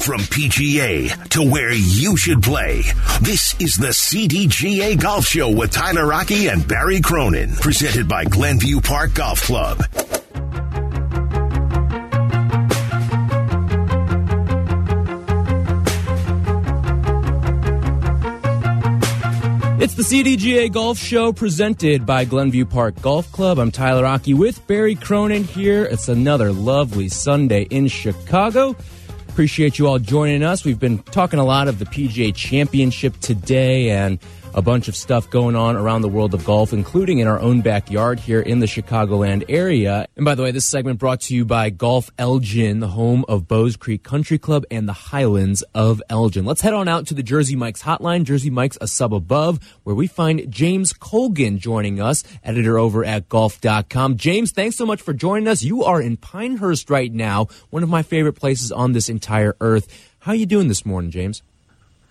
From PGA to where you should play, this is the CDGA Golf Show with Tyler Aki and Barry Cronin, presented by Glenview Park Golf Club. It's the CDGA Golf Show presented by Glenview Park Golf Club. I'm Tyler Aki with Barry Cronin here. It's another lovely Sunday in Chicago. Appreciate you all joining us. We've been talking a lot of the PGA Championship today and a bunch of stuff going on around the world of golf, including in our own backyard here in the Chicagoland area. And by the way, this segment brought to you by Golf Elgin, the home of Bowes Creek Country Club and the Highlands of Elgin. Let's head on out to the Jersey Mike's hotline, Jersey Mike's a sub above, where we find James Colgan joining us, editor over at golf.com. James, thanks so much for joining us. You are in Pinehurst right now, one of my favorite places on this entire earth. How are you doing this morning, James?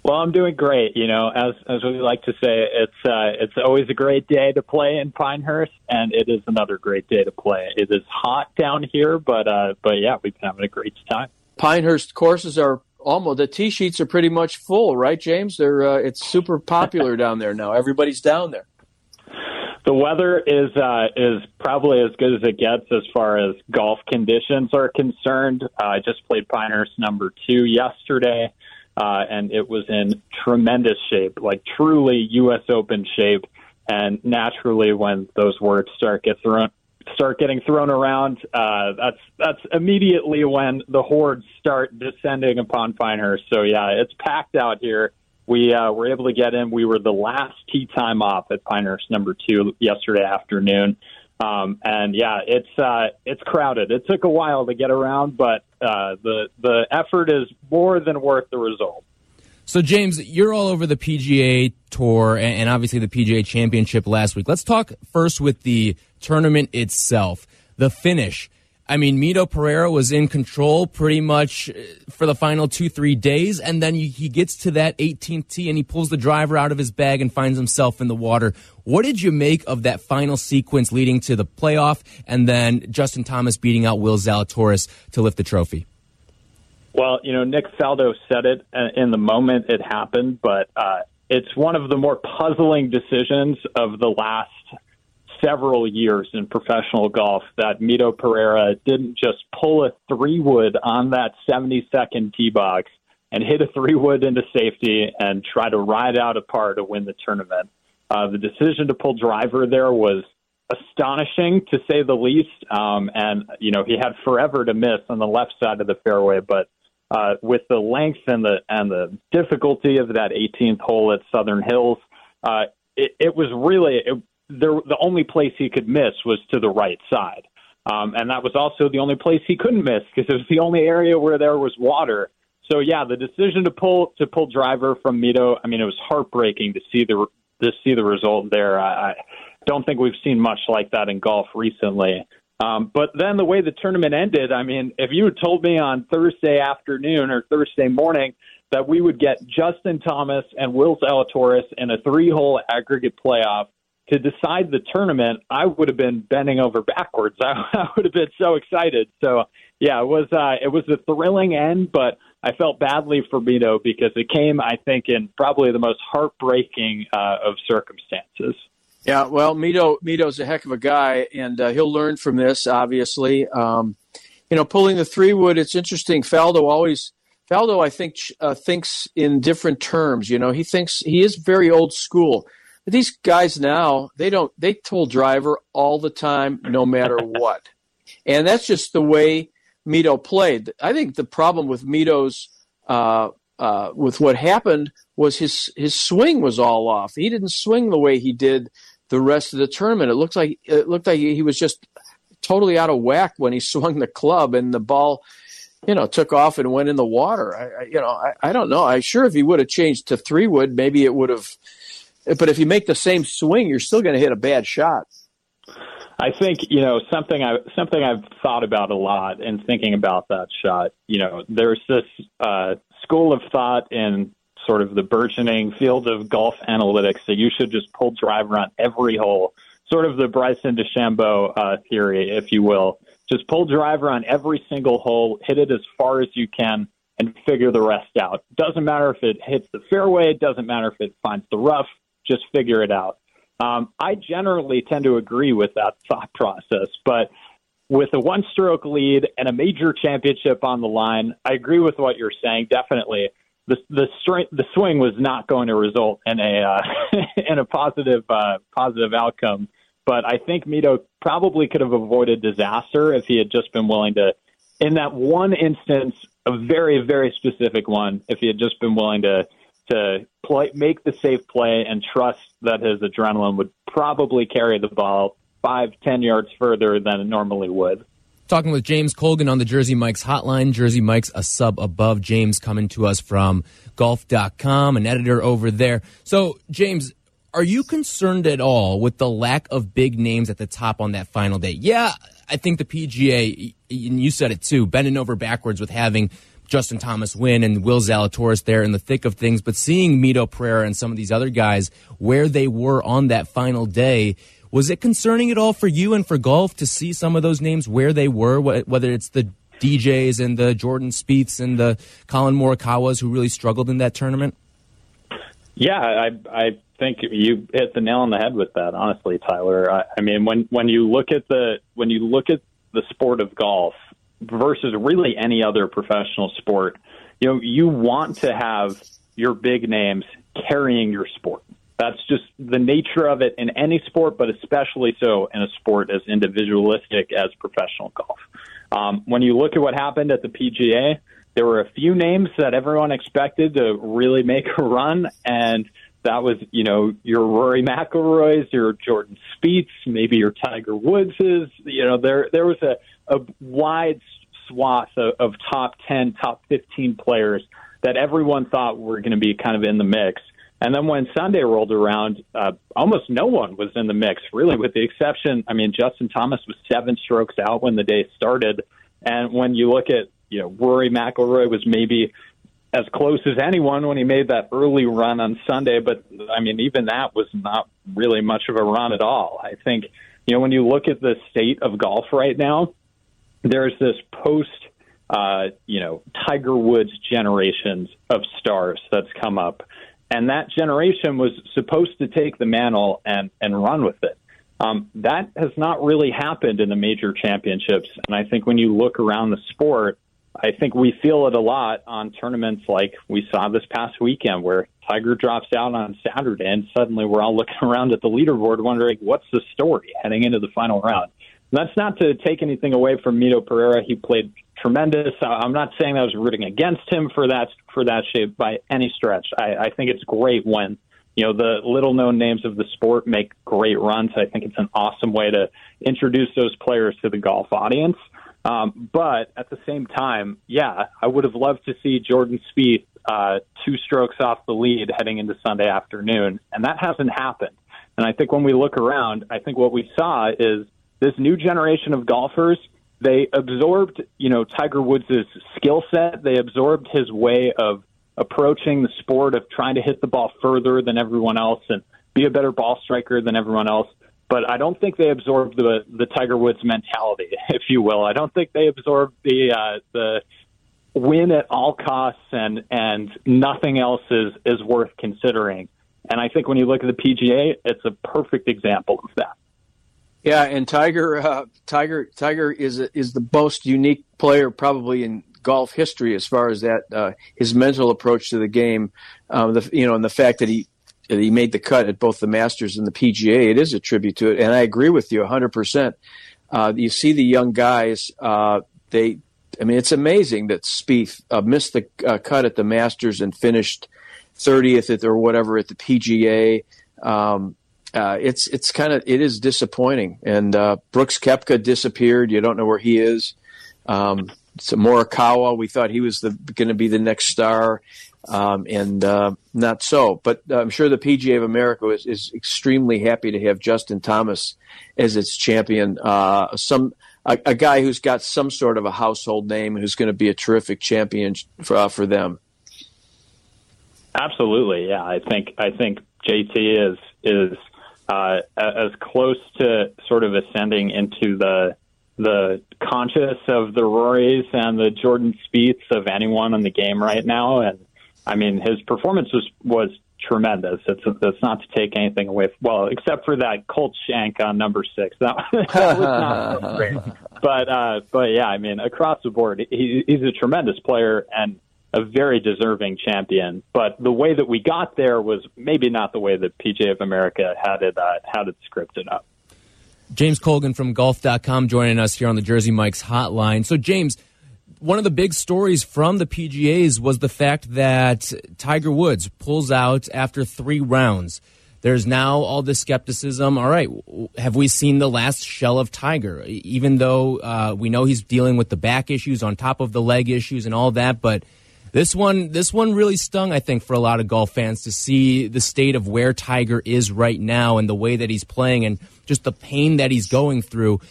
Well, I'm doing great. You know, as as we like to say, it's uh, it's always a great day to play in Pinehurst, and it is another great day to play. It is hot down here, but uh, but yeah, we've been having a great time. Pinehurst courses are almost the tee sheets are pretty much full, right, James? They're uh, it's super popular down there now. Everybody's down there. The weather is uh, is probably as good as it gets as far as golf conditions are concerned. Uh, I just played Pinehurst number two yesterday uh, and it was in tremendous shape, like truly U.S. Open shape. And naturally, when those words start get thrown start getting thrown around, uh, that's that's immediately when the hordes start descending upon Pinehurst. So yeah, it's packed out here. We uh, were able to get in. We were the last tee time off at Pinehurst number two yesterday afternoon. Um, and yeah, it's uh, it's crowded. It took a while to get around, but uh, the the effort is more than worth the result. So, James, you're all over the PGA Tour and, obviously the PGA Championship last week. Let's talk first with the tournament itself, the finish. I mean, Mito Pereira was in control pretty much uh, for the final two, three days, and then he gets to that 18th tee and he pulls the driver out of his bag and finds himself in the water. What did you make of that final sequence leading to the playoff and then Justin Thomas beating out Will Zalatoris to lift the trophy? Well, you know, Nick Faldo said it uh, in the moment it happened, but uh, it's one of the more puzzling decisions of the last several years in professional golf that Mito Pereira didn't just pull a three wood on that 72nd tee box and hit a three wood into safety and try to ride out a par to win the tournament. Uh, the decision to pull driver there was astonishing to say the least. Um, and, you know, he had forever to miss on the left side of the fairway, but uh, with the length and the and the difficulty of that 18th hole at Southern Hills, uh, it, it was really it, there, the only place he could miss was to the right side. Um, and that was also the only place he couldn't miss because it was the only area where there was water. So yeah, the decision to pull to pull driver from Mito, I mean, it was heartbreaking to see the to see the result there. I, I don't think we've seen much like that in golf recently. Um, but then the way the tournament ended, I mean, if you had told me on Thursday afternoon or Thursday morning that we would get Justin Thomas and Will Zalatoris in a three-hole aggregate playoff to decide the tournament, I would have been bending over backwards. I, I would have been so excited. So yeah, it was uh, it was a thrilling end, but I felt badly for Mito because it came, I think, in probably the most heartbreaking uh, of circumstances. Yeah, well, Mito Mito's a heck of a guy, and uh, he'll learn from this. Obviously, um, you know, pulling the three wood. It's interesting. Faldo always Faldo, I think, uh, thinks in different terms. You know, he thinks he is very old school these guys now, they don't, they pull driver all the time, no matter what. And that's just the way Mito played. I think the problem with Mito's, uh, uh, with what happened was his, his swing was all off. He didn't swing the way he did the rest of the tournament. It looked like, it looked like he was just totally out of whack when he swung the club and the ball, you know, took off and went in the water. I, I you know, I, I don't know. I sure if he would have changed to three wood, maybe it would have, but if you make the same swing, you're still going to hit a bad shot. I think you know something I something I've thought about a lot in thinking about that shot. You know, there's this uh, school of thought in sort of the burgeoning field of golf analytics that you should just pull driver on every hole, sort of the Bryson DeChambeau uh, theory, if you will. Just pull driver on every single hole, hit it as far as you can, and figure the rest out. Doesn't matter if it hits the fairway, it doesn't matter if it finds the rough, just figure it out. Um, I generally tend to agree with that thought process, but with a one stroke lead and a major championship on the line, I agree with what you're saying. Definitely. The the strength, the swing was not going to result in a uh, in a positive uh, positive outcome, but I think Mito probably could have avoided disaster if he had just been willing to, in that one instance, a very very specific one, if he had just been willing to to play, make the safe play and trust that his adrenaline would probably carry the ball five, ten yards further than it normally would. Talking with James Colgan on the Jersey Mike's hotline. Jersey Mike's a sub above. James coming to us from golf.com, an editor over there. So, James, are you concerned at all with the lack of big names at the top on that final day? Yeah, I think the PGA, and you said it too, bending over backwards with having Justin Thomas win and Will Zalatoris there in the thick of things, but seeing Mito Pereira and some of these other guys where they were on that final day was it concerning at all for you and for golf to see some of those names where they were, whether it's the DJs and the Jordan Spieths and the Collin Morikawas who really struggled in that tournament? Yeah, I I think you hit the nail on the head with that. Honestly, Tyler. I, I mean, when when you look at the when you look at the sport of golf versus really any other professional sport, you know, you want to have your big names carrying your sport. That's just the nature of it in any sport, but especially so in a sport as individualistic as professional golf. Um, when you look at what happened at the PGA, there were a few names that everyone expected to really make a run, and that was, you know, your Rory McIlroy's, your Jordan Spieth's, maybe your Tiger Woods's. You know, there there was a, a wide swath of, of top ten, top fifteen players that everyone thought were going to be kind of in the mix. And then when Sunday rolled around, uh, almost no one was in the mix, really, with the exception. I mean, Justin Thomas was seven strokes out when the day started, and when you look at, you know, Rory McIlroy was maybe as close as anyone when he made that early run on Sunday. But I mean, even that was not really much of a run at all. I think, you know, when you look at the state of golf right now, there's this post, uh, you know, Tiger Woods generations of stars that's come up and that generation was supposed to take the mantle and and run with it. Um, that has not really happened in the major championships, and I think when you look around the sport, I think we feel it a lot on tournaments like we saw this past weekend, where Tiger drops out on Saturday, and suddenly we're all looking around at the leaderboard, wondering what's the story heading into the final round. That's not to take anything away from Mito Pereira. He played tremendous. I'm not saying I was rooting against him for that for that shape by any stretch. I, I think it's great when you know the little known names of the sport make great runs. I think it's an awesome way to introduce those players to the golf audience. Um, but at the same time, yeah, I would have loved to see Jordan Spieth uh, two strokes off the lead heading into Sunday afternoon, and that hasn't happened. And I think when we look around, I think what we saw is this new generation of golfers they absorbed, you know, Tiger Woods' skill set. They absorbed his way of approaching the sport of trying to hit the ball further than everyone else and be a better ball striker than everyone else. But I don't think they absorbed the the Tiger Woods mentality, if you will. I don't think they absorbed the uh, the win at all costs and and nothing else is is worth considering. And I think when you look at the PGA, it's a perfect example of that. Yeah, and Tiger, uh, Tiger, Tiger is is the most unique player probably in golf history as far as that uh, his mental approach to the game. Um, the, you know, and the fact that he that he made the cut at both the Masters and the PGA, it is a tribute to it. And I agree with you 100. Uh, percent You see the young guys; uh, they, I mean, it's amazing that Spieth uh, missed the uh, cut at the Masters and finished 30th or whatever at the PGA. Um, uh, it's it's kind of it is disappointing. And uh, Brooks Koepka disappeared. You don't know where he is. Um, so Morikawa, we thought he was going to be the next star, um, and uh, not so. But I'm sure the PGA of America is, is, extremely happy to have Justin Thomas as its champion. Uh, some a, a, guy who's got some sort of a household name, who's going to be a terrific champion for uh, for them. Absolutely, yeah. I think I think JT is is uh, as close to sort of ascending into the the conscious of the Rorys and the Jordan Spieths of anyone in the game right now. And I mean, his performance was was tremendous. It's it's not to take anything away. Well, except for that Colt shank on number six. That, that was not great. But uh, but yeah, I mean, across the board, he, he's a tremendous player and a very deserving champion. But the way that we got there was maybe not the way that PGA of America had it uh, had it scripted up. James Colgan from golf.com joining us here on the Jersey Mike's hotline. So, James, one of the big stories from the PGAs was the fact that Tiger Woods pulls out after three rounds. There's now all this skepticism. All right, have we seen the last shell of Tiger? Even though uh, we know he's dealing with the back issues on top of the leg issues and all that, but this one, this one really stung, I think, for a lot of golf fans to see the state of where Tiger is right now and the way that he's playing and just the pain that he's going through.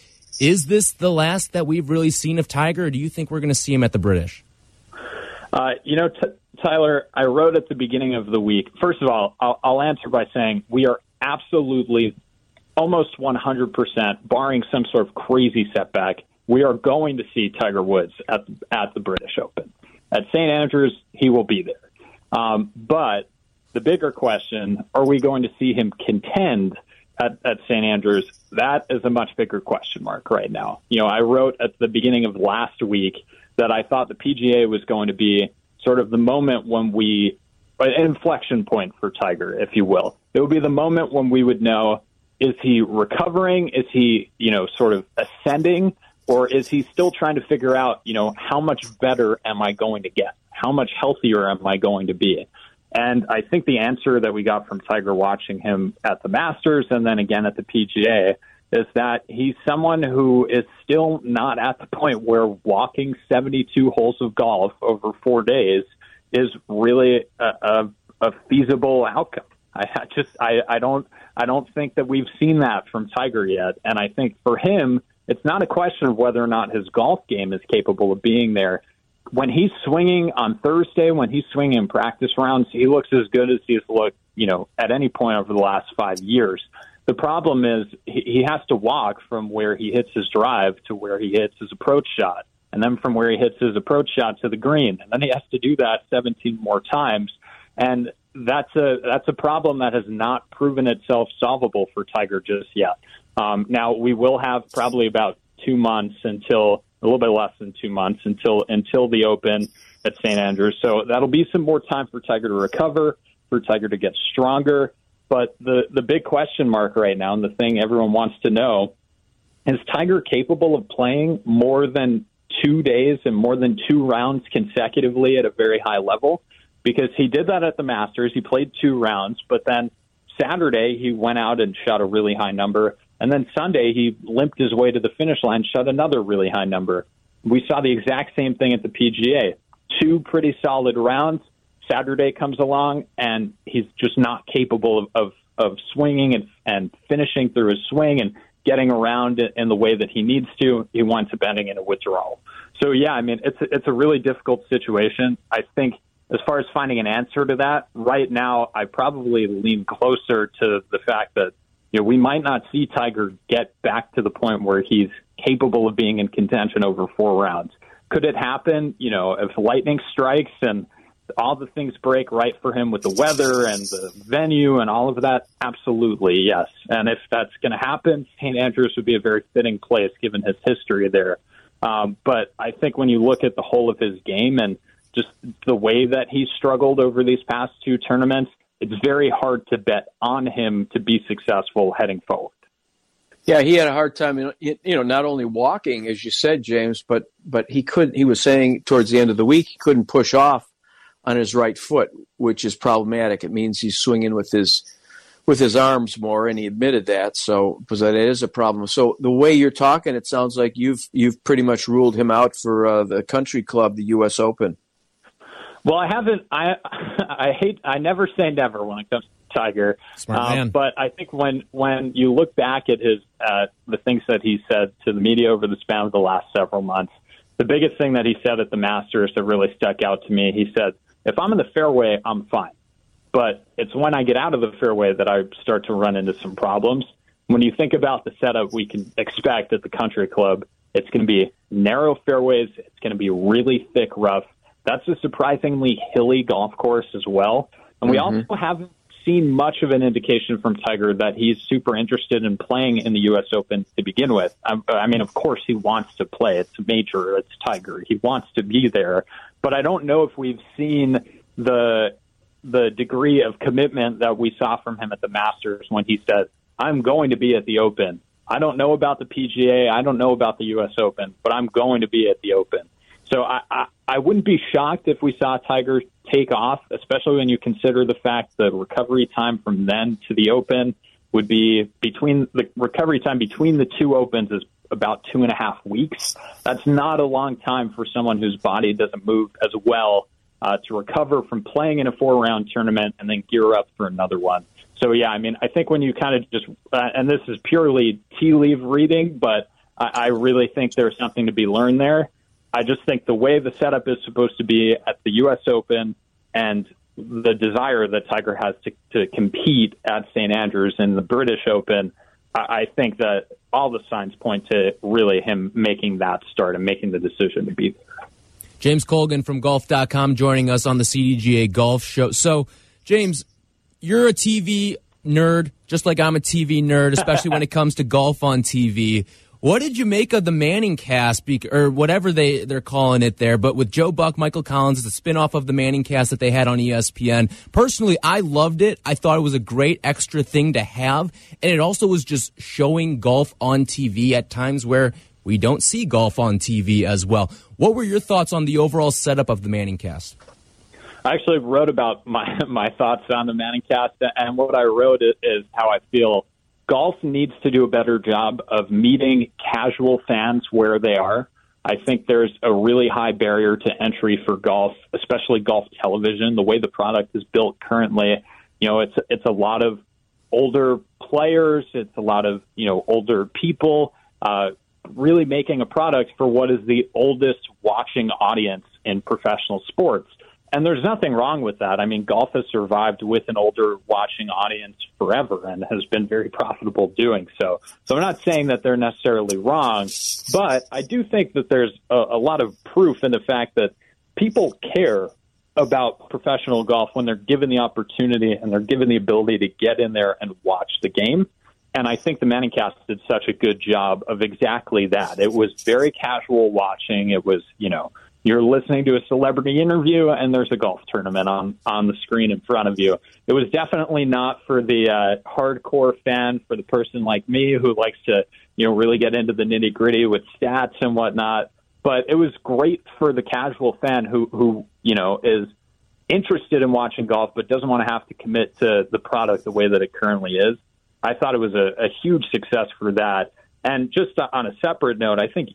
Is this the last that we've really seen of Tiger, or do you think we're going to see him at the British? Uh, you know, t- Tyler, I wrote at the beginning of the week. First of all, I'll, I'll answer by saying we are absolutely almost 100%, barring some sort of crazy setback, we are going to see Tiger Woods at, at the British Open. At St. Andrews, he will be there. Um, but the bigger question are we going to see him contend at, at St. Andrews? That is a much bigger question mark right now. You know, I wrote at the beginning of last week that I thought the PGA was going to be sort of the moment when we, an inflection point for Tiger, if you will. It would be the moment when we would know is he recovering? Is he, you know, sort of ascending? Or is he still trying to figure out, you know, how much better am I going to get? How much healthier am I going to be? And I think the answer that we got from Tiger watching him at the Masters and then again at the PGA is that he's someone who is still not at the point where walking 72 holes of golf over four days is really a, a, a feasible outcome. I I just I, I don't I don't think that we've seen that from Tiger yet, and I think for him it's not a question of whether or not his golf game is capable of being there. When he's swinging on Thursday, when he's swinging in practice rounds, he looks as good as he's looked, you know, at any point over the last five years. The problem is he has to walk from where he hits his drive to where he hits his approach shot, and then from where he hits his approach shot to the green, and then he has to do that 17 more times. And that's a that's a problem that has not proven itself solvable for Tiger just yet. Um, now we will have probably about two months until a little bit less than two months until until the Open at St Andrews. So that'll be some more time for Tiger to recover, for Tiger to get stronger. But the the big question mark right now, and the thing everyone wants to know, is Tiger capable of playing more than two days and more than two rounds consecutively at a very high level? Because he did that at the Masters. He played two rounds, but then Saturday he went out and shot a really high number. And then Sunday, he limped his way to the finish line, shot another really high number. We saw the exact same thing at the PGA. Two pretty solid rounds. Saturday comes along, and he's just not capable of, of, of swinging and, and finishing through his swing and getting around in the way that he needs to. He winds up ending in a withdrawal. So, yeah, I mean, it's a, it's a really difficult situation. I think as far as finding an answer to that, right now, I probably lean closer to the fact that you know, we might not see Tiger get back to the point where he's capable of being in contention over four rounds. Could it happen? You know, if lightning strikes and all the things break right for him with the weather and the venue and all of that? Absolutely, yes. And if that's going to happen, St. Andrews would be a very fitting place given his history there. Um, but I think when you look at the whole of his game and just the way that he's struggled over these past two tournaments, it's very hard to bet on him to be successful heading forward. Yeah, he had a hard time, you know, not only walking, as you said, James, but but he couldn't. He was saying towards the end of the week he couldn't push off on his right foot, which is problematic. It means he's swinging with his with his arms more, and he admitted that. So, because that is a problem. So, the way you're talking, it sounds like you've you've pretty much ruled him out for uh, the country club, the U.S. Open. Well, I haven't. I I hate. I never say never when it comes to Tiger. Smart um, man. But I think when when you look back at his uh, the things that he said to the media over the span of the last several months, the biggest thing that he said at the Masters that really stuck out to me, he said, "If I'm in the fairway, I'm fine." But it's when I get out of the fairway that I start to run into some problems. When you think about the setup we can expect at the country club, It's going to be narrow fairways. It's going to be really thick rough. That's a surprisingly hilly golf course as well. And we mm-hmm. also haven't seen much of an indication from Tiger that he's super interested in playing in the U.S. Open to begin with. I, I mean, of course, he wants to play. It's a major. It's Tiger. He wants to be there. But I don't know if we've seen the the degree of commitment that we saw from him at the Masters when he said, "I'm going to be at the Open." I don't know about the PGA. I don't know about the U.S. Open, but I'm going to be at the Open. So I, I, I wouldn't be shocked if we saw Tiger take off, especially when you consider the fact the recovery time from then to the Open would be between the recovery time between the two Opens is about two and a half weeks. That's not a long time for someone whose body doesn't move as well uh, to recover from playing in a four round tournament and then gear up for another one. So yeah, I mean, I think when you kind of just, uh, and this is purely tea leaf reading, but I, I really think there's something to be learned there. I just think the way the setup is supposed to be at the U.S. Open and the desire that Tiger has to, to compete at St. Andrews in the British Open, I, I think that all the signs point to really him making that start and making the decision to be there. James Colgan from golf.com joining us on the CDGA Golf Show. So, James, you're a TV nerd, just like I'm a TV nerd, especially when it comes to golf on TV. What did you make of the Manning cast, or whatever they, they're calling it there? But with Joe Buck, Michael Collins, the spinoff of the Manning cast that they had on ESPN. Personally, I loved it. I thought it was a great extra thing to have. And it also was just showing golf on TV at times where we don't see golf on TV as well. What were your thoughts on the overall setup of the Manning cast? I actually wrote about my, my thoughts on the Manning cast, and what I wrote is how I feel golf needs to do a better job of meeting casual fans where they are. I think there's a really high barrier to entry for golf, especially golf television. The way the product is built currently, you know, it's it's a lot of older players, it's a lot of you know older people, uh, really making a product for what is the oldest watching audience in professional sports. And there's nothing wrong with that. I mean, golf has survived with an older watching audience forever and has been very profitable doing so. So I'm not saying that they're necessarily wrong, but I do think that there's a, a lot of proof in the fact that people care about professional golf when they're given the opportunity and they're given the ability to get in there and watch the game. And I think the Manningcast did such a good job of exactly that. It was very casual watching. It was, you know, you're listening to a celebrity interview and there's a golf tournament on on the screen in front of you. It was definitely not for the uh, hardcore fan, for the person like me who likes to you know really get into the nitty gritty with stats and whatnot. But it was great for the casual fan who who you know is interested in watching golf but doesn't want to have to commit to the product the way that it currently is. I thought it was a, a huge success for that. And just on a separate note, I think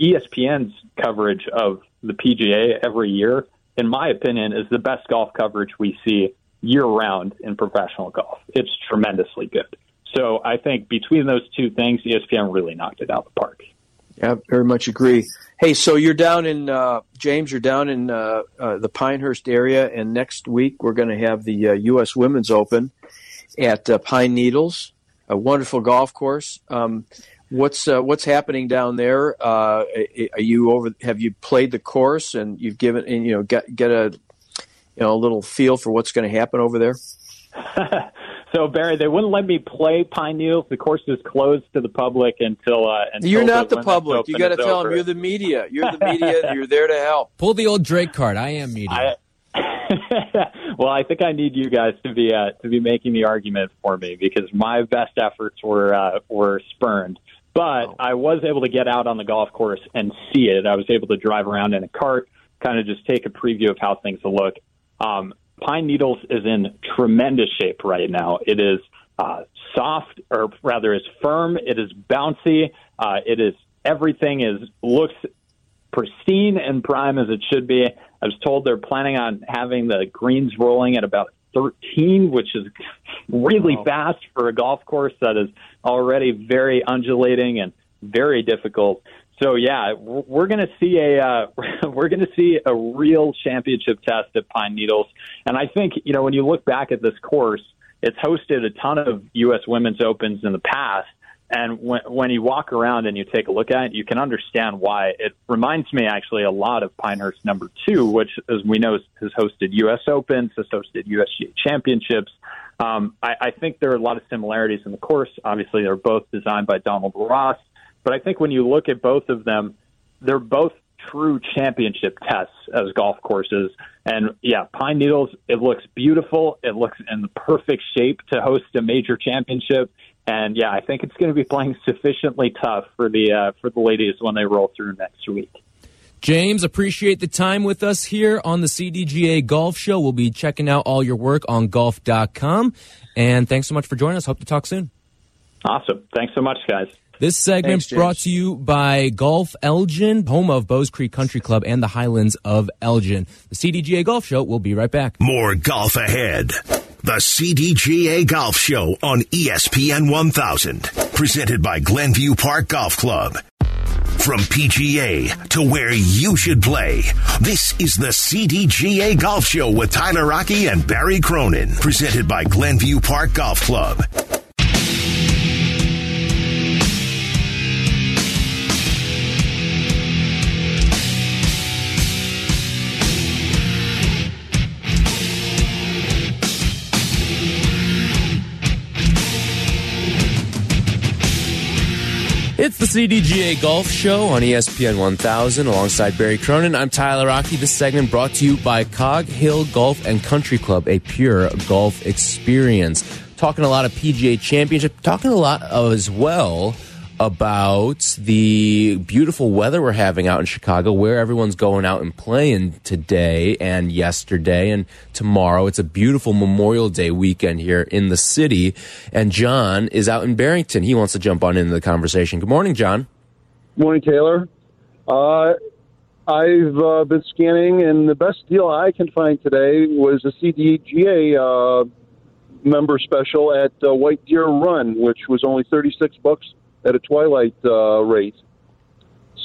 ESPN's coverage of the PGA every year, in my opinion, is the best golf coverage we see year round in professional golf. It's tremendously good. So I think between those two things, ESPN really knocked it out of the park. Yeah, very much agree. Hey, so you're down in uh, James. You're down in uh, uh, the Pinehurst area, and next week we're going to have the U.S. Uh, Women's Open at uh, Pine Needles, a wonderful golf course. Um, What's uh, what's happening down there? Uh, are you over? Have you played the course and you've given and you know get get a you know a little feel for what's going to happen over there? so Barry, they wouldn't let me play Pine Needles. The course is closed to the public until. Uh, until you're not the public. You got to tell over. them you're the media. You're the media. you're there to help. Pull the old Drake card. I am media. I, well, I think I need you guys to be uh, to be making the argument for me because my best efforts were uh, were spurned. But oh. I was able to get out on the golf course and see it. I was able to drive around in a cart, kind of just take a preview of how things will look. Um, Pine Needles is in tremendous shape right now. It is uh, soft, or rather, is firm. It is bouncy. Uh, it is everything is looks pristine and prime as it should be. I was told they're planning on having the greens rolling at about 13, which is really wow. fast for a golf course that is already very undulating and very difficult. So yeah, we're going to see a uh, we're going to see a real championship test at Pine Needles, and I think you know when you look back at this course, it's hosted a ton of U.S. Women's Opens in the past, And when, when you walk around and you take a look at it, you can understand why. It reminds me actually a lot of Pinehurst number two, which, as we know, has hosted U.S. Opens, has hosted USGA championships. Um, I, I think there are a lot of similarities in the course. Obviously, they're both designed by Donald Ross. But I think when you look at both of them, they're both true championship tests as golf courses. And yeah, Pine Needles, it looks beautiful. It looks in the perfect shape to host a major championship. And yeah, I think it's going to be playing sufficiently tough for the uh, for the ladies when they roll through next week. James, appreciate the time with us here on the CDGA Golf Show. We'll be checking out all your work on golf.com. And thanks so much for joining us. Hope to talk soon. Awesome. Thanks so much, guys. This segment Thanks, brought to you by Golf Elgin, home of Bowes Creek Country Club and the Highlands of Elgin. The CDGA Golf Show will be right back. More golf ahead. The CDGA Golf Show on ESPN 1000. Presented by Glenview Park Golf Club. From PGA to where you should play. This is the CDGA Golf Show with Tyler Aki and Barry Cronin. Presented by Glenview Park Golf Club. It's the CDGA Golf Show on ESPN 1000 alongside Barry Cronin. I'm Tyler Aki. This segment brought to you by Cog Hill Golf and Country Club, a pure golf experience. Talking a lot of PGA Championship, talking a lot as well about the beautiful weather we're having out in Chicago, where everyone's going out and playing today and yesterday and tomorrow. It's a beautiful Memorial Day weekend here in the city. And John is out in Barrington. He wants to jump on into the conversation. Good morning, John. Morning, Taylor. Uh, I've uh, been scanning, and the best deal I can find today was a CDGA uh, member special at uh, White Deer Run, which was only thirty-six bucks at a twilight uh, rate.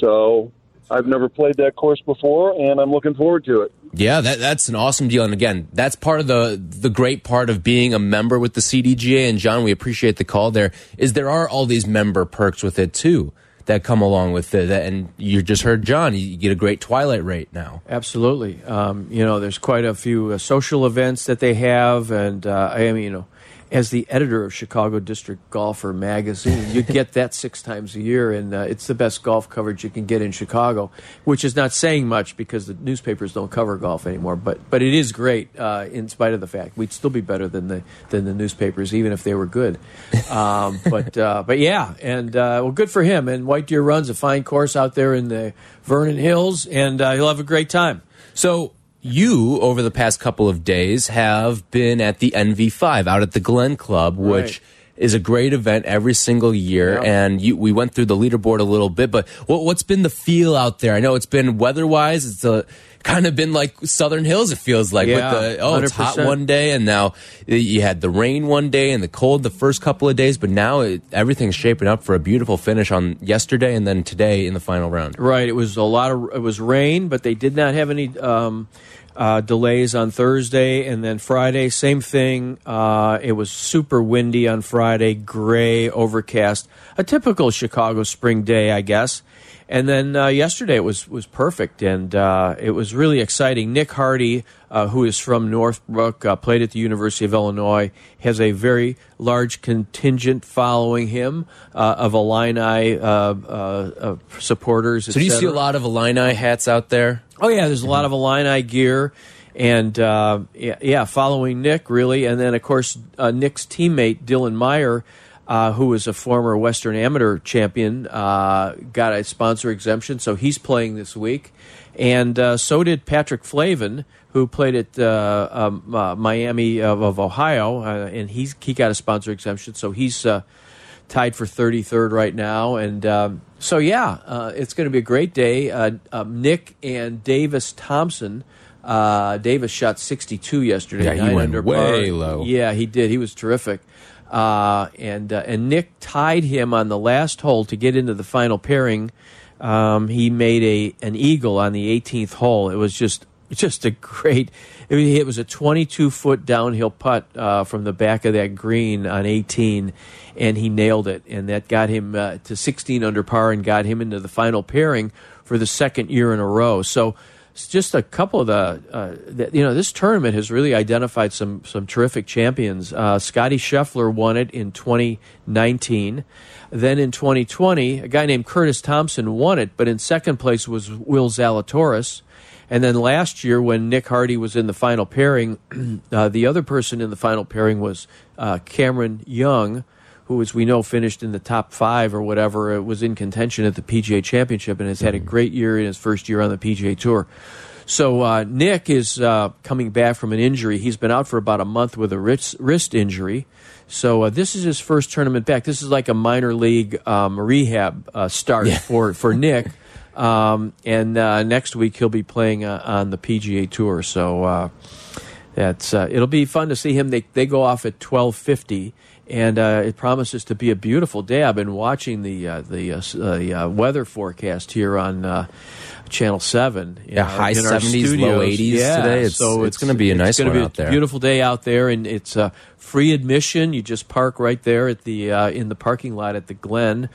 So I've never played that course before, and I'm looking forward to it. Yeah, that, that's an awesome deal. And again, that's part of the the great part of being a member with the CDGA. And John, we appreciate the call. There is there are all these member perks with it too that come along with it. And you just heard John, you get a great twilight rate now. Absolutely. Um, you know, there's quite a few uh, social events that they have, and uh, I mean, you know, as the editor of Chicago District Golfer magazine, you get that six times a year, and uh, it's the best golf coverage you can get in Chicago, which is not saying much because the newspapers don't cover golf anymore. But but it is great, uh, in spite of the fact we'd still be better than the than the newspapers, even if they were good. Um, but uh, but yeah, and uh, well, good for him. And White Deer runs a fine course out there in the Vernon Hills, and uh, he'll have a great time. So you, over the past couple of days, have been at the NV5 out at the Glen Club, which Right. is a great event every single year. Yeah. And you, we went through the leaderboard a little bit, but what, what's been the feel out there? I know it's been weather-wise, it's a, kind of been like Southern Hills. It feels like Yeah, with the oh, it's hot one day, and now you had the rain one day and the cold the first couple of days, but now it, everything's shaping up for a beautiful finish on yesterday and then today in the final round. Right. It was a lot of it was rain, but they did not have any um, uh, delays on Thursday, and then Friday, same thing. Uh, it was super windy on Friday, gray, overcast, a typical Chicago spring day, I guess. And then uh, yesterday it was was perfect, and uh, it was really exciting. Nick Hardy, uh, who is from Northbrook, uh, played at the University of Illinois, has a very large contingent following him uh, of Illini uh, uh, uh, supporters. So do you see a lot of Illini hats out there? Oh yeah, there's a lot of Illini gear, and uh, yeah, yeah, following Nick really, and then of course uh, Nick's teammate Dylan Meyer, uh, who is a former Western Amateur champion, uh, got a sponsor exemption, so he's playing this week, and uh, so did Patrick Flavin, who played at uh, um, uh, Miami of, of Ohio, uh, and he's he got a sponsor exemption, so he's. Uh, tied for 33rd right now. And um, so, yeah, uh, it's going to be a great day. Uh, um, Nick and Davis Thompson. Uh, Davis shot 62 yesterday. Yeah, he went under way par. low. Yeah, he did. He was terrific. Uh, and uh, and Nick tied him on the last hole to get into the final pairing. Um, he made a an eagle on the 18th hole. It was just just a great. I mean, it was a 22 foot downhill putt uh, from the back of that green on 18, and he nailed it, and that got him uh, to 16 under par and got him into the final pairing for the second year in a row. So. Just a couple of the, uh, the, you know, this tournament has really identified some some terrific champions. Uh, Scottie Scheffler won it in 2019. Then in 2020, a guy named Curtis Thompson won it, but in second place was Will Zalatoris. And then last year, when Nick Hardy was in the final pairing, uh, the other person in the final pairing was uh, Cameron Young, who, as we know, finished in the top five or whatever, it was in contention at the PGA Championship and has had a great year in his first year on the PGA Tour. So uh, Nick is uh, coming back from an injury. He's been out for about a month with a wrist, wrist injury. So uh, this is his first tournament back. This is like a minor league um, rehab uh, start yeah. for for Nick. Um, and uh, next week he'll be playing uh, on the PGA Tour. So that's it'll be fun to see him. They they go off at twelve fifty and uh, it promises to be a beautiful day. I've been watching the uh, the, uh, weather forecast here on Channel Seven. Yeah, know, high seventies, low eighties yeah, today. It's, so it's, it's going to be a nice one be out there. It's going to be a beautiful day out there, and it's uh, free admission. You just park right there at the uh, in the parking lot at the Glen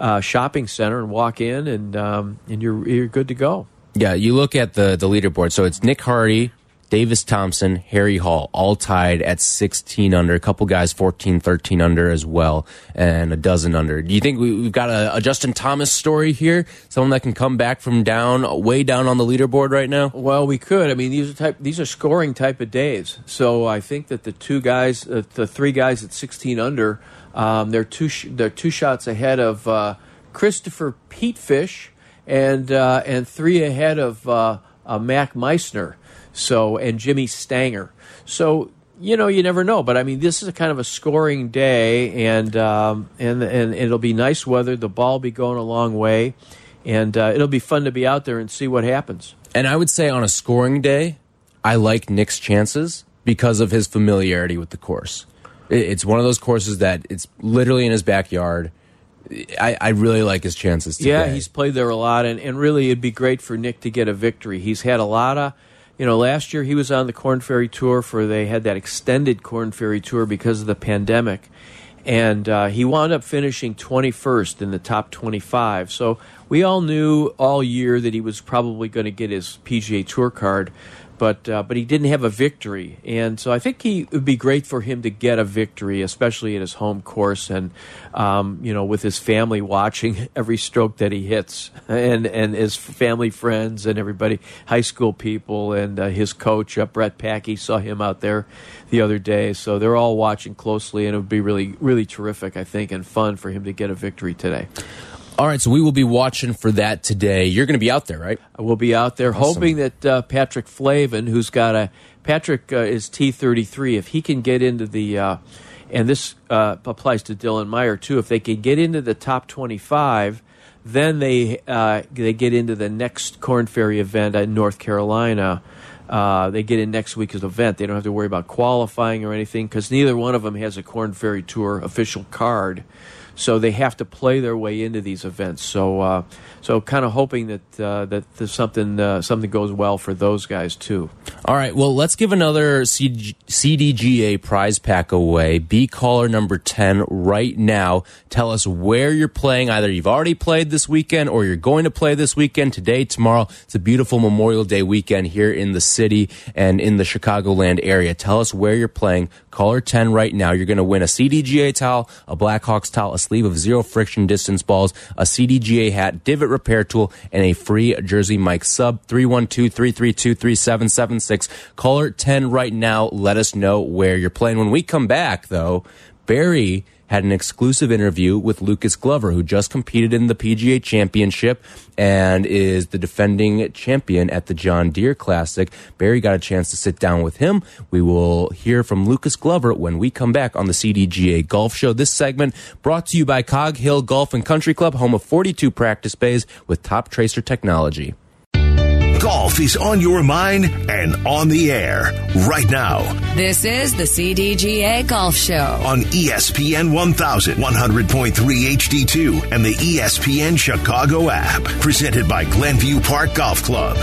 uh, Shopping Center and walk in, and um, and you're you're good to go. Yeah, you look at the the leaderboard. So it's Nick Hardy, Davis Thompson, Harry Hall, all tied at 16 under. A couple guys 14, 13 under as well, and a dozen under. Do you think we, have got a, a, Justin Thomas story here? Someone that can come back from down, way down on the leaderboard right now? Well, we could. I mean, these are type, these are scoring type of days. So I think that the two guys, uh, the three guys at 16 under, um, they're two they're two shots ahead of uh, Christopher Petefish, and uh, and three ahead of uh, uh, Mac Meissner. So and Jimmy Stanger. So you know you never know, but I mean this is a kind of a scoring day, and um, and and it'll be nice weather. The ball will be going a long way, and uh, it'll be fun to be out there and see what happens. And I would say on a scoring day, I like Nick's chances because of his familiarity with the course. It's one of those courses that it's literally in his backyard. I, I, really like his chances today. Yeah, he's played there a lot, and, and really it'd be great for Nick to get a victory. He's had a lot of you know, last year he was on the Korn Ferry Tour for they had that extended Korn Ferry Tour because of the pandemic, and uh, he wound up finishing 21st in the top 25. So we all knew all year that he was probably going to get his PGA Tour card but uh, but he didn't have a victory, and so I think he it would be great for him to get a victory, especially at his home course, and um, you know with his family watching every stroke that he hits, and and his family friends and everybody, high school people, and uh, his coach uh, Brett Packy saw him out there the other day, so they're all watching closely, and it would be really really terrific, I think, and fun for him to get a victory today. All right, so we will be watching for that today. You're going to be out there, right? I will be out there, awesome. hoping that uh, Patrick Flavin, who's got a Patrick uh, is T33, if he can get into the, uh, and this uh, applies to Dylan Meyer too, if they can get into the top 25, then they uh, they get into the next Korn Ferry event in North Carolina. Uh, they get in next week's event. They don't have to worry about qualifying or anything because neither one of them has a Korn Ferry Tour official card so they have to play their way into these events. So, uh, so kind of hoping that uh, that something uh, something goes well for those guys too. All right, well, let's give another CDGA prize pack away. Be caller number ten right now. Tell us where you're playing. Either you've already played this weekend or you're going to play this weekend. Today, tomorrow. It's a beautiful Memorial Day weekend here in the city and in the Chicagoland area. Tell us where you're playing. Caller 10 right now. You're going to win a CDGA towel, a Blackhawks towel, a sleeve of zero friction distance balls, a CDGA hat, divot repair tool, and a free Jersey Mike sub 312-332-3776. Caller 10 right now. Let us know where you're playing. When we come back, though, Barry had an exclusive interview with Lucas Glover, who just competed in the PGA Championship and is the defending champion at the John Deere Classic. Barry got a chance to sit down with him. We will hear from Lucas Glover when we come back on the CDGA Golf Show. This segment brought to you by Cog Hill Golf and Country Club, home of 42 practice bays with top tracer technology. Golf is on your mind and on the air right now. This is the CDGA Golf Show on ESPN 1100.3 HD2 and the ESPN Chicago app, presented by Glenview Park Golf Club.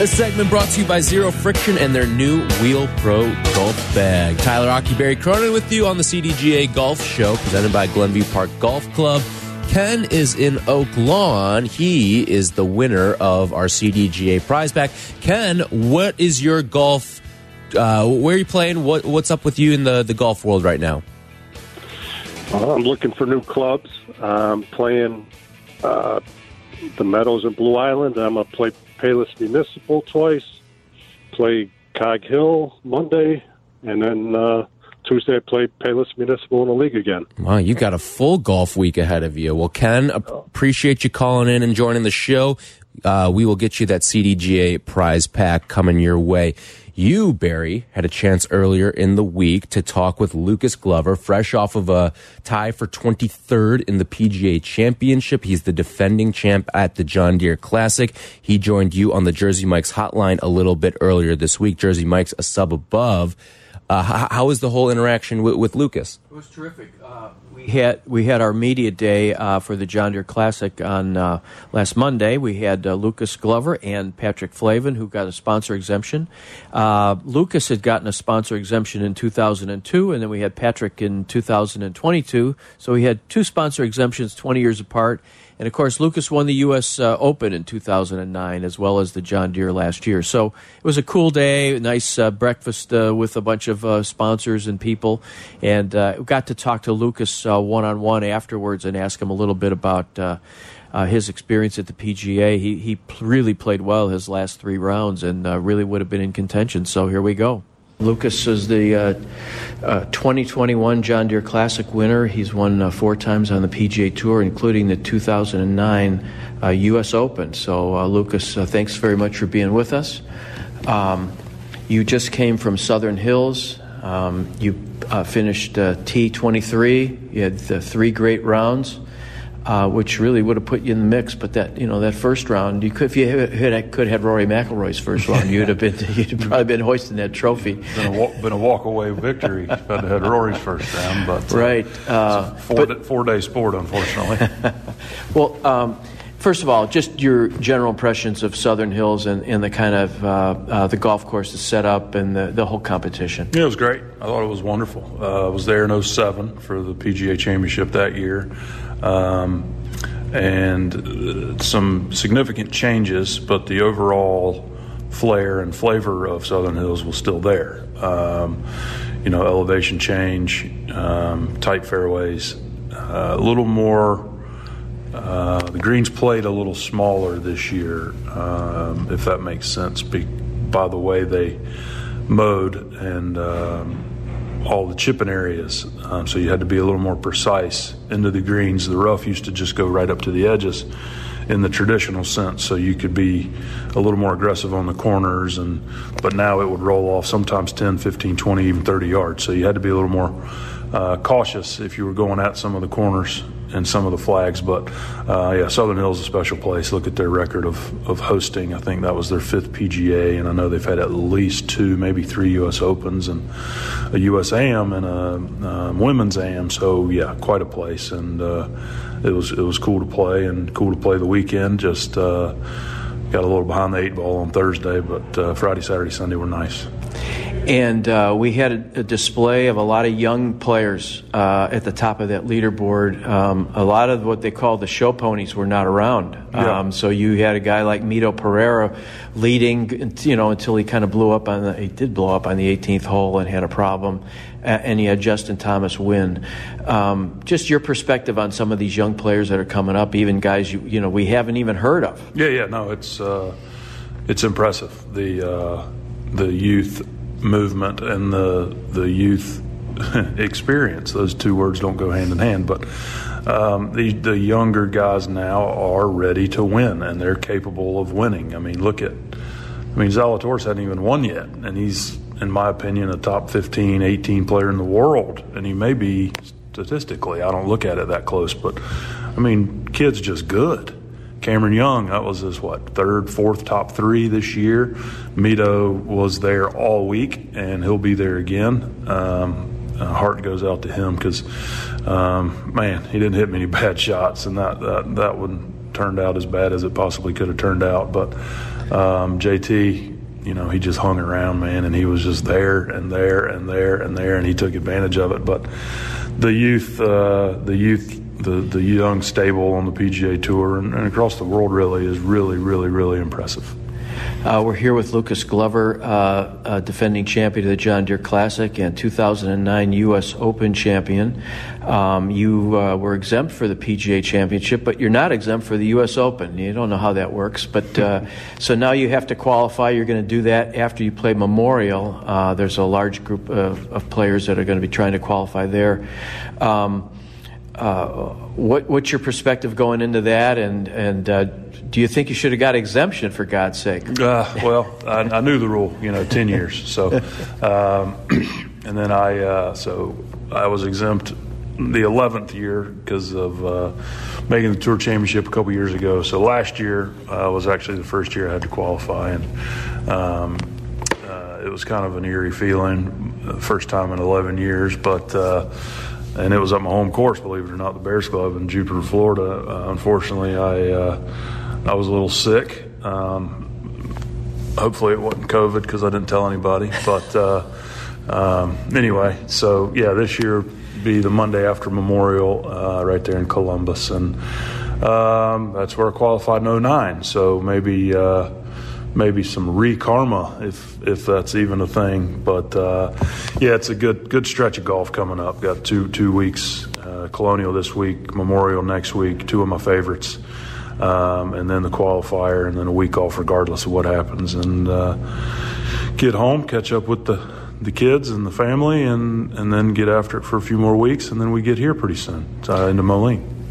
A segment brought to you by Zero Friction and their new Wheel Pro Golf Bag. Tyler Aki, Barry Cronin with you on the CDGA Golf Show, presented by Glenview Park Golf Club. Ken is in Oak Lawn. He is the winner of our CDGA prize pack. Ken, what is your golf? Uh, where are you playing? What, what's up with you in the, the golf world right now? Uh, I'm looking for new clubs. I'm playing uh, the Meadows in Blue Island. I'm going to play Payless Municipal twice, play Cog Hill Monday, and then uh, Tuesday I play Payless Municipal in the league again. Wow, you got a full golf week ahead of you. Well, Ken, appreciate you calling in and joining the show. Uh, we will get you that CDGA prize pack coming your way. You, Barry, had a chance earlier in the week to talk with Lucas Glover, fresh off of a tie for 23rd in the PGA Championship. He's the defending champ at the John Deere Classic. He joined you on the Jersey Mike's hotline a little bit earlier this week. Jersey Mike's a sub above. Uh, how, how was the whole interaction with, with Lucas? It was terrific. Uh, we had we had our media day uh, for the John Deere Classic on uh, last Monday. We had uh, Lucas Glover and Patrick Flavin, who got a sponsor exemption. Uh, Lucas had gotten a sponsor exemption in 2002, and then we had Patrick in 2022. So we had two sponsor exemptions, 20 years apart. And of course, Lucas won the U.S. Uh, Open in 2009 as well as the John Deere last year. So it was a cool day, nice uh, breakfast uh, with a bunch of uh, sponsors and people. And uh, got to talk to Lucas one on one afterwards and ask him a little bit about. Uh, his experience at the PGA, he he really played well his last three rounds and really would have been in contention. So here we go. Lucas is the uh, uh, 2021 John Deere Classic winner. He's won uh, four times on the PGA Tour, including the 2009 U.S. Open. So, Lucas, thanks very much for being with us. Um, you just came from Southern Hills. Um, you finished T23. You had three great rounds uh, which really would have put you in the mix. But that you know that first round, you could if you had, had could have Rory McIlroy's first round, you'd have been you'd have probably been hoisting that trophy. Been a, walk, been a walk away victory if I'd had Rory's first round, but uh, right, uh, four but, four day sport, unfortunately. well. Um, First of all, just your general impressions of Southern Hills and, and the kind of uh, uh, the golf course, is set up and the, the whole competition. Yeah, it was great. I thought it was wonderful. Uh, I was there in 07 for the PGA Championship that year. Um, and uh, some significant changes, but the overall flair and flavor of Southern Hills was still there. Um, you know, elevation change, um, tight fairways, uh, a little more. Uh, the greens played a little smaller this year, um, if that makes sense, be, by the way they mowed and um, all the chipping areas. Um, so you had to be a little more precise into the greens. The rough used to just go right up to the edges in the traditional sense so you could be a little more aggressive on the corners and but now it would roll off sometimes 10 15 20 even 30 yards so you had to be a little more uh, cautious if you were going at some of the corners and some of the flags. But uh, yeah, Southern Hills is a special place. Look at their record of, of hosting. I think that was their fifth PGA, and I know they've had at least two, maybe three U.S. Opens and a U.S. AM and a um, women's AM. So yeah, quite a place, and uh, it was it was cool to play and cool to play the weekend. Just uh, got a little behind the eight ball on Thursday, but uh, Friday, Saturday, Sunday were nice. And uh, we had a, a, display of a lot of young players uh, at the top of that leaderboard. Um, a lot of what they call the show ponies were not around. Yeah. Um, so you had a guy like Mito Pereira leading, you know, until he kind of blew up on the. He did blow up on the 18th hole and had a problem. And he had Justin Thomas win. Um, just your perspective on some of these young players that are coming up, even guys you you know we haven't even heard of. Yeah, yeah, no, it's uh, it's impressive the uh, the youth movement and the the youth experience. Those two words don't go hand in hand, but um, the the younger guys now are ready to win and they're capable of winning. I mean, look at I mean Zalatoris hasn't even won yet, and he's in my opinion a top 15, 18 player in the world, and he may be statistically. I don't look at it that close, but I mean, kid's just good. Cameron Young, that was his what third, fourth top three this year. Mito was there all week, and he'll be there again. Um, heart goes out to him because, um, man, he didn't hit many bad shots, and that that that would turned out as bad as it possibly could have turned out. But um, JT, you know, he just hung around, man, and he was just there and there and there and there, and he took advantage of it. But the youth, uh, the youth, the the young stable on the PGA Tour and, and across the world really is really, really, really impressive. Uh, we're here with Lucas Glover, uh, uh, defending champion of the John Deere Classic and 2009 U.S. Open champion. Um, you uh, were exempt for the PGA Championship, but you're not exempt for the U.S. Open. You don't know how that works, but uh, so now you have to qualify. You're going to do that after you play Memorial. Uh, there's a large group of, of, players that are going to be trying to qualify there. Um, what, what's your perspective going into that, and and do you think you should have got exemption for God's sake? Uh, well, I, I, knew the rule, you know, ten years. So, um, and then I uh, so I was exempt the eleventh year because of uh, making the tour championship a couple years ago. So last year uh, was actually the first year I had to qualify, and um, uh, it was kind of an eerie feeling, first time in eleven years, but uh, and it was at my home course, believe it or not, the Bears Club in Jupiter, Florida. Uh, unfortunately, I uh, I was a little sick. Um, hopefully, it wasn't COVID because I didn't tell anybody. But uh, um, anyway, so yeah, this year be the Monday after Memorial, uh, right there in Columbus, and um, that's where I qualified in 09. So maybe uh, maybe some re karma if if that's even a thing. But uh, yeah, it's a good good stretch of golf coming up. Got two two weeks, uh, Colonial this week, Memorial next week. Two of my favorites um, and then the qualifier, and then a week off regardless of what happens, and uh, get home, catch up with the the kids and the family, and and then get after it for a few more weeks, and then we get here pretty soon uh, into Moline.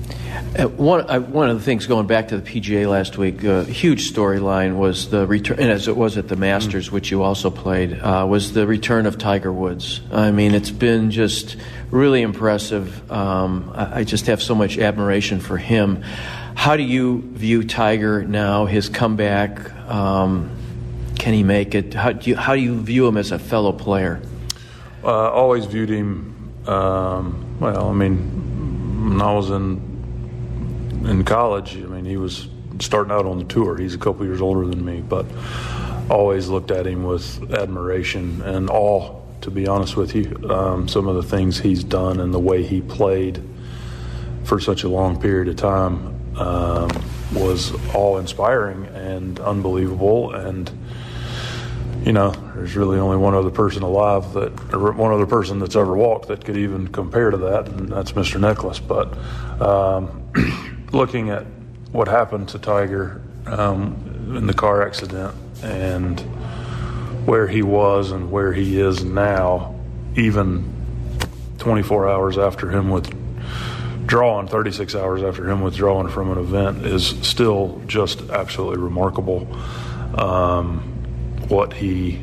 Uh, one, uh, one of the things going back to the PGA last week, a uh, huge storyline was the return, and as it was at the Masters, mm. which you also played, uh, was the return of Tiger Woods. I mean, it's been just really impressive. Um, I, I just have so much admiration for him. How do you view Tiger now, his comeback? Um, can he make it? How do, you, how do you view him as a fellow player? Uh, always viewed him, um, well, I mean, when I was in in college, I mean, he was starting out on the tour. He's a couple years older than me, but always looked at him with admiration and awe, to be honest with you. Um, some of the things he's done and the way he played for such a long period of time um, was all inspiring and unbelievable. And you know, there's really only one other person alive that, one other person that's ever walked that could even compare to that, and that's Mr. Nicklaus. But um, looking at what happened to Tiger um, in the car accident and where he was and where he is now, even 24 hours after him withdrawing 36 hours after him withdrawing from an event is still just absolutely remarkable. Um, what he,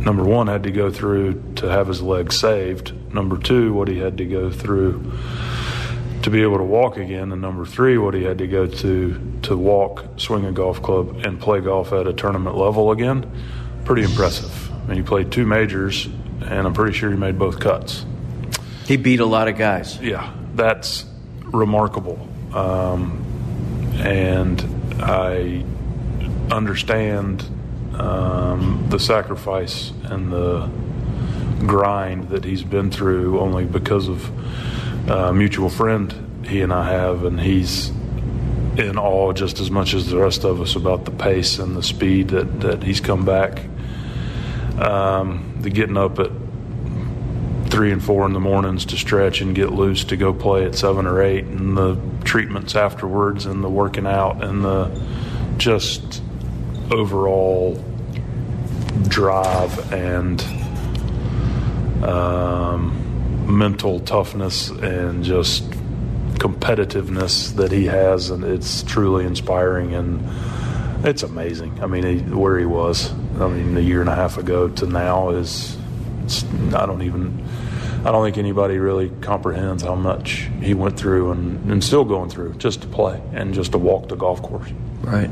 number one, had to go through to have his leg saved. Number two, what he had to go through to be able to walk again. And number three, what he had to go to to walk, swing a golf club, and play golf at a tournament level again. Pretty impressive. I mean, he played two majors, and I'm pretty sure he made both cuts. He beat a lot of guys. Yeah, that's remarkable. Um, and I understand um, the sacrifice and the grind that he's been through only because of a mutual friend he and I have, and he's in awe just as much as the rest of us about the pace and the speed that, that he's come back. Um, the getting up at three and four in the mornings to stretch and get loose to go play at seven or eight, and the treatments afterwards, and the working out, and the just overall drive and um, mental toughness and just competitiveness that he has, and it's truly inspiring and it's amazing. I mean, he, where he was, I mean, a year and a half ago to now is, I don't even I don't think anybody really comprehends how much he went through and, and still going through just to play and just to walk the golf course. Right.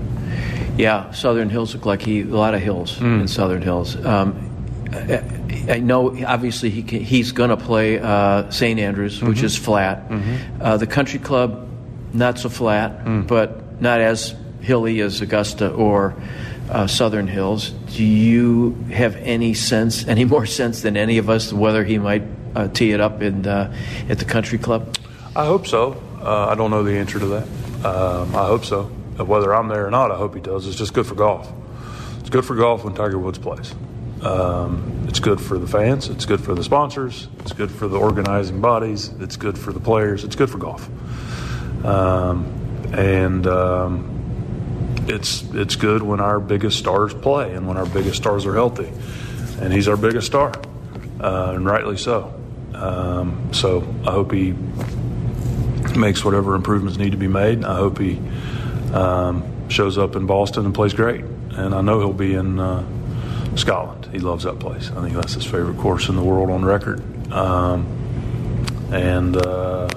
Yeah, Southern Hills look like he a lot of hills mm. in Southern Hills. Um, I, know obviously he can, he's going to play uh, St. Andrews, mm-hmm. which is flat. Mm-hmm. Uh, the country club not so flat, but not as hilly as Augusta or uh, Southern Hills. Do you have any sense, any more sense than any of us, whether he might uh, tee it up in uh, at the country club? I hope so. Uh, I don't know the answer to that. Um, I hope so. Uh, Whether I'm there or not, I hope he does. It's just good for golf. It's good for golf when Tiger Woods plays. Um, it's good for the fans. It's good for the sponsors. It's good for the organizing bodies. It's good for the players. It's good for golf. Um, and um, it's it's good when our biggest stars play and when our biggest stars are healthy. And he's our biggest star, uh, and rightly so. Um, so I hope he makes whatever improvements need to be made. I hope he um, shows up in Boston and plays great. And I know he'll be in uh, Scotland. He loves that place. I think that's his favorite course in the world on record. Um, and uh,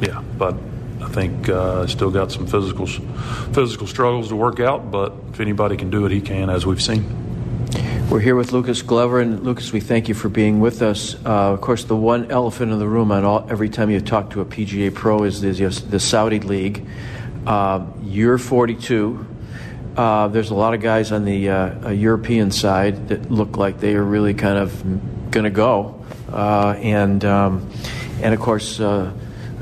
yeah, but I think uh, still got some physical physical struggles to work out. But if anybody can do it, he can, as we've seen. We're here with Lucas Glover, and Lucas, we thank you for being with us. Uh, of course, the one elephant in the room on all, every time you talk to a PGA pro is the, the Saudi League. Uh, you're 42. Uh, there's a lot of guys on the uh, European side that look like they are really kind of going to go, uh, and um, and of course. Uh,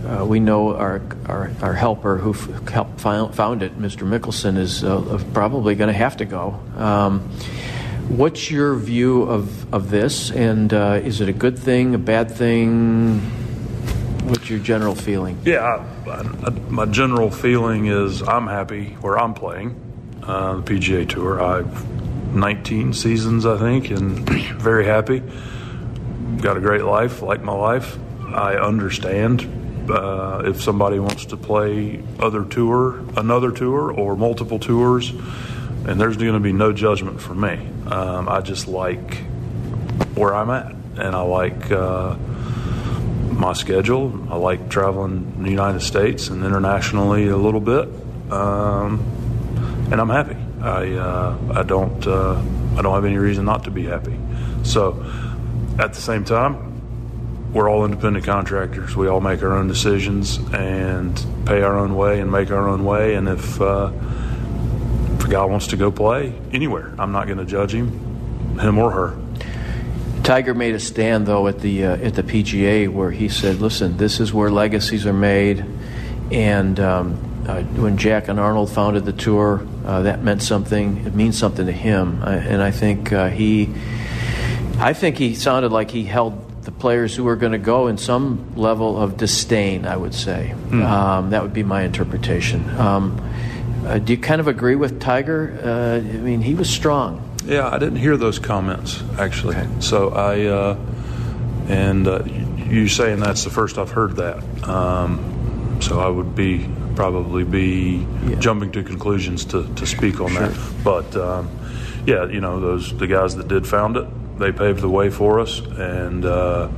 uh, we know our, our, our helper who f- helped found, found it, Mr. Mickelson, is uh, probably going to have to go. Um, what's your view of, of this? And uh, is it a good thing, a bad thing? What's your general feeling? Yeah, I, I, my general feeling is I'm happy where I'm playing uh, the PGA Tour. I've 19 seasons, I think, and very happy. Got a great life, like my life. I understand uh, if somebody wants to play other tour, another tour, or multiple tours, and there's going to be no judgment for me. Um, I just like where I'm at, and I like uh, my schedule. I like traveling the United States and internationally a little bit, um, and I'm happy. I uh, I don't uh, I don't have any reason not to be happy. So, at the same time, we're all independent contractors. We all make our own decisions and pay our own way and make our own way. And if uh, if a guy wants to go play anywhere, I'm not going to judge him, him or her. Tiger made a stand though at the uh, at the PGA where he said, "Listen, this is where legacies are made." And um, uh, when Jack and Arnold founded the tour, uh, that meant something. It means something to him, I, and I think uh, he, I think he sounded like he held the players who were going to go in some level of disdain. I would say Hmm. um, that would be my interpretation. Um, uh, do you kind of agree with Tiger? Uh, I mean, he was strong. Yeah, I didn't hear those comments actually. So I, uh, and uh, you saying that's the first I've heard that. Um, so I would be probably be jumping to conclusions to, to speak on that. But um, yeah, you know those the guys that did found it, they paved the way for us, and uh,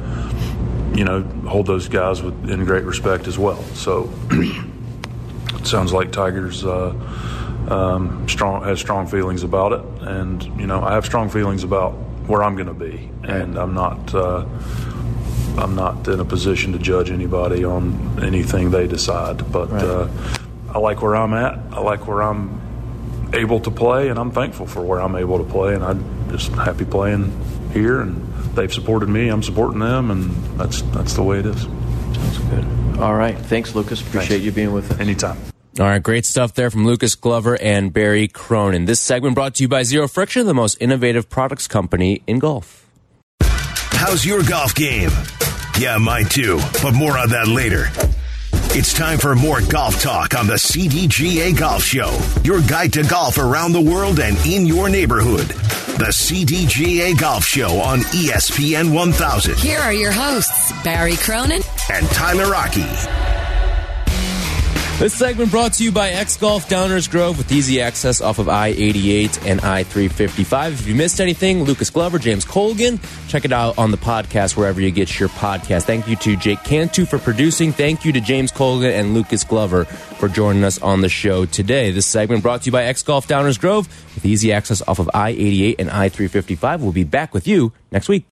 you know hold those guys with, in great respect as well. So it sounds like Tigers. Uh, um, strong has strong feelings about it, and you know I have strong feelings about where I'm going to be, and I'm not uh, I'm not in a position to judge anybody on anything they decide. But uh, I like where I'm at. I like where I'm able to play, and I'm thankful for where I'm able to play, and I'm just happy playing here. And they've supported me. I'm supporting them, and that's that's the way it is. Sounds good. All right, thanks, Lucas. Appreciate Thanks. you being with us. Anytime. All right, great stuff there from Lucas Glover and Barry Cronin. This segment brought to you by Zero Friction, the most innovative products company in golf. How's your golf game? Yeah, mine too, but more on that later. It's time for more golf talk on the CDGA Golf Show, your guide to golf around the world and in your neighborhood. The CDGA Golf Show on ESPN 1000 Here are your hosts, Barry Cronin and Tyler Aki. This segment brought to you by X Golf Downers Grove with easy access off of I 88 and I 355. If you missed anything, Lucas Glover, James Colgan, check it out on the podcast wherever you get your podcast. Thank you to Jake Cantu for producing. Thank you to James Colgan and Lucas Glover for joining us on the show today. This segment brought to you by X Golf Downers Grove with easy access off of I 88 and I 355. We'll be back with you next week.